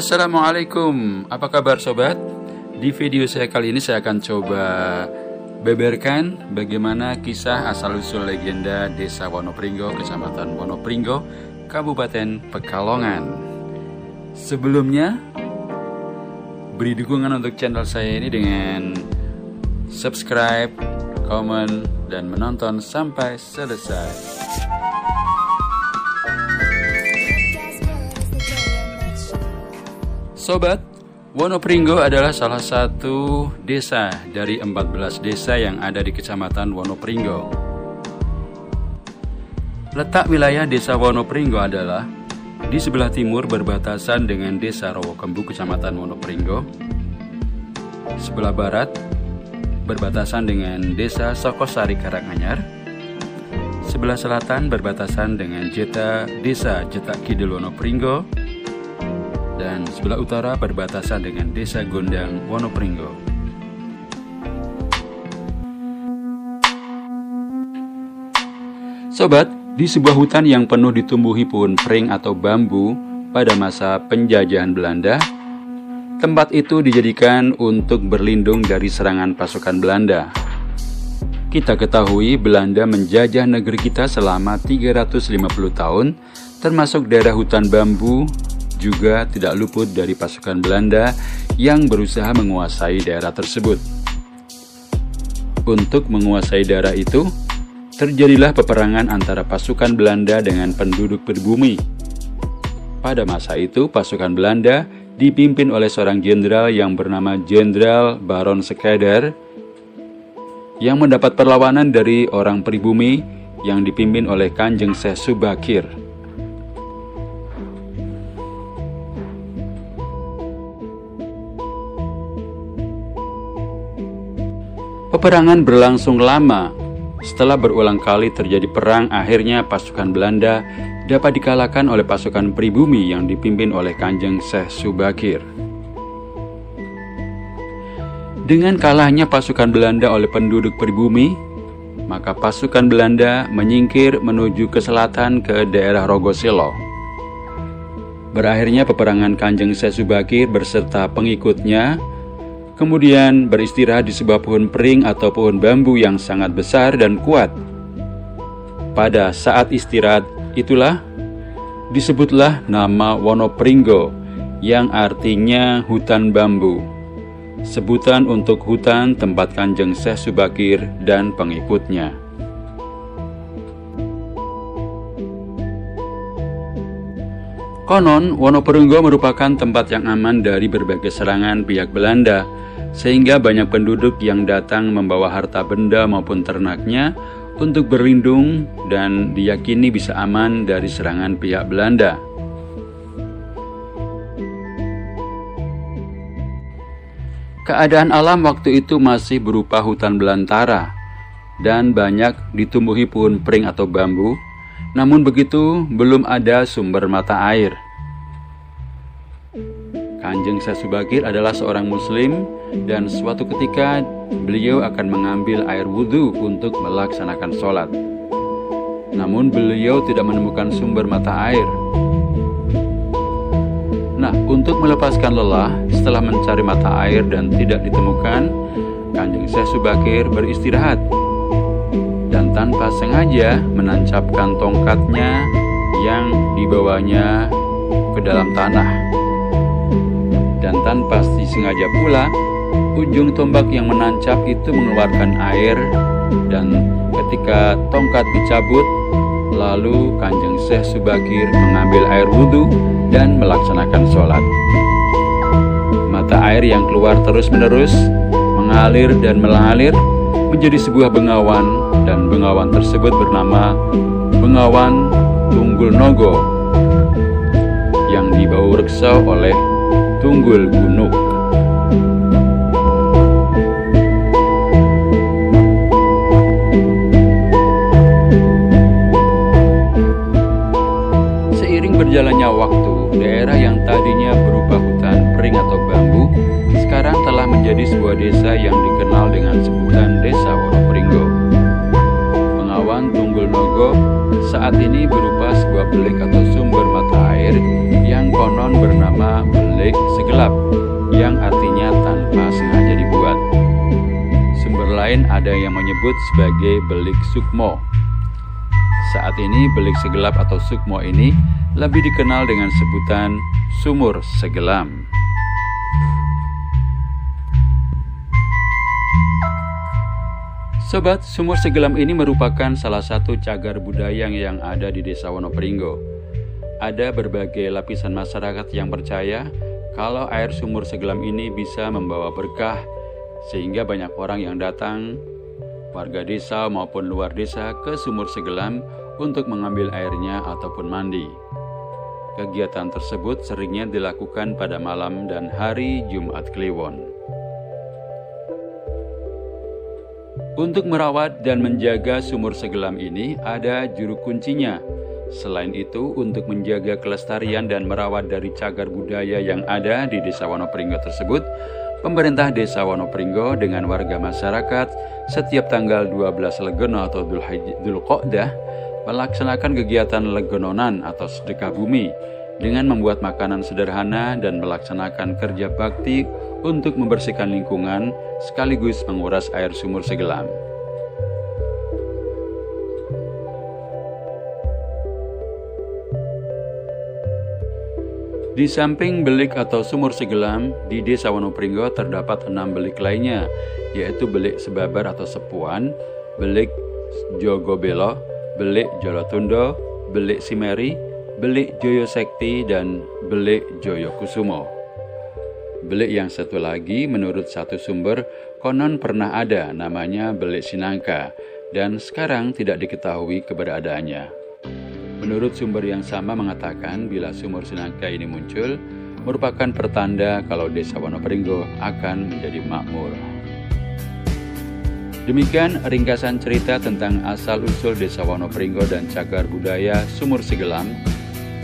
Assalamualaikum, apa kabar sobat? Di video saya kali ini saya akan coba beberkan bagaimana kisah asal-usul legenda Desa Wonopringgo, Kecamatan Wonopringgo, Kabupaten Pekalongan. Sebelumnya, beri dukungan untuk channel saya ini dengan subscribe, komen, dan menonton sampai selesai. Sobat, Wonopringgo adalah salah satu desa dari 14 desa yang ada di Kecamatan Wonopringgo. Letak wilayah desa Wonopringgo adalah di sebelah timur berbatasan dengan desa Rowokembu, Kecamatan Wonopringgo. Sebelah barat berbatasan dengan desa Sokosari Karanganyar. Sebelah selatan berbatasan dengan Jeta, desa Jeta Kidul Wonopringgo dan sebelah utara berbatasan dengan Desa Gondang, Wonopringgo. Sobat, di sebuah hutan yang penuh ditumbuhi pohon pring atau bambu pada masa penjajahan Belanda, tempat itu dijadikan untuk berlindung dari serangan pasukan Belanda. Kita ketahui Belanda menjajah negeri kita selama 350 tahun, termasuk daerah hutan bambu juga tidak luput dari pasukan Belanda yang berusaha menguasai daerah tersebut. Untuk menguasai daerah itu, terjadilah peperangan antara pasukan Belanda dengan penduduk pribumi. Pada masa itu, pasukan Belanda dipimpin oleh seorang jenderal yang bernama Jenderal Baron Skedar yang mendapat perlawanan dari orang pribumi yang dipimpin oleh Kanjeng Syekh Subakir. Peperangan berlangsung lama. Setelah berulang kali terjadi perang, akhirnya pasukan Belanda dapat dikalahkan oleh pasukan pribumi yang dipimpin oleh Kanjeng Syekh Subakir. Dengan kalahnya pasukan Belanda oleh penduduk pribumi, maka pasukan Belanda menyingkir menuju ke selatan ke daerah Rogoselo. Berakhirnya peperangan Kanjeng Syekh Subakir beserta pengikutnya kemudian beristirahat di sebuah pohon pering atau pohon bambu yang sangat besar dan kuat. Pada saat istirahat itulah disebutlah nama Wonopringgo yang artinya hutan bambu. Sebutan untuk hutan tempat Kanjeng Syekh Subakir dan pengikutnya. Konon, Wonopringgo merupakan tempat yang aman dari berbagai serangan pihak Belanda sehingga banyak penduduk yang datang membawa harta benda maupun ternaknya untuk berlindung dan diyakini bisa aman dari serangan pihak Belanda. Keadaan alam waktu itu masih berupa hutan belantara dan banyak ditumbuhi pohon pring atau bambu, namun begitu belum ada sumber mata air. Kanjeng Sasubagir adalah seorang muslim dan suatu ketika beliau akan mengambil air wudhu untuk melaksanakan sholat. Namun beliau tidak menemukan sumber mata air. Nah, untuk melepaskan lelah setelah mencari mata air dan tidak ditemukan, Kanjeng Sasubagir beristirahat dan tanpa sengaja menancapkan tongkatnya yang dibawanya ke dalam tanah dan tanpa disengaja pula, ujung tombak yang menancap itu mengeluarkan air dan ketika tongkat dicabut, lalu Kanjeng Syekh Subagir mengambil air wudhu dan melaksanakan sholat. Mata air yang keluar terus-menerus mengalir dan mengalir menjadi sebuah bengawan dan bengawan tersebut bernama Bengawan Tunggul Nogo yang dibawa reksa oleh Tunggul Gunung. sebuah desa yang dikenal dengan sebutan Desa Wonopringgo. Pengawan Tunggul Nogo saat ini berupa sebuah belik atau sumber mata air yang konon bernama belik segelap yang artinya tanpa sengaja dibuat. Sumber lain ada yang menyebut sebagai belik sukmo. Saat ini belik segelap atau sukmo ini lebih dikenal dengan sebutan sumur segelam. Sobat, sumur segelam ini merupakan salah satu cagar budaya yang ada di Desa Wonopringgo. Ada berbagai lapisan masyarakat yang percaya kalau air sumur segelam ini bisa membawa berkah, sehingga banyak orang yang datang, warga desa maupun luar desa, ke sumur segelam untuk mengambil airnya ataupun mandi. Kegiatan tersebut seringnya dilakukan pada malam dan hari Jumat Kliwon. Untuk merawat dan menjaga sumur segelam ini ada juru kuncinya. Selain itu, untuk menjaga kelestarian dan merawat dari cagar budaya yang ada di Desa Wonopringgo tersebut, pemerintah Desa Wonopringgo dengan warga masyarakat setiap tanggal 12 Legono atau Dhul Qodah melaksanakan kegiatan legononan atau sedekah bumi dengan membuat makanan sederhana dan melaksanakan kerja bakti untuk membersihkan lingkungan sekaligus menguras air sumur segelam. Di samping belik atau sumur segelam, di Desa Wonopringgo terdapat enam belik lainnya, yaitu belik sebabar atau sepuan, belik Jogobelo, belik Jolotundo, belik Simeri, belik Joyo Sekti, dan belik Joyo Kusumo. Belik yang satu lagi menurut satu sumber konon pernah ada namanya belik sinangka dan sekarang tidak diketahui keberadaannya. Menurut sumber yang sama mengatakan bila sumur sinangka ini muncul merupakan pertanda kalau desa Wonopringgo akan menjadi makmur. Demikian ringkasan cerita tentang asal-usul desa Wonopringgo dan cagar budaya Sumur Segelam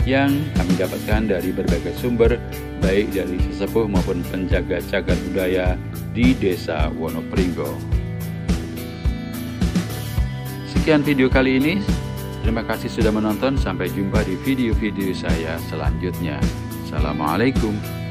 yang kami dapatkan dari berbagai sumber baik dari sesepuh maupun penjaga cagar budaya di Desa Wonopringgo. Sekian video kali ini. Terima kasih sudah menonton. Sampai jumpa di video-video saya selanjutnya. Assalamualaikum.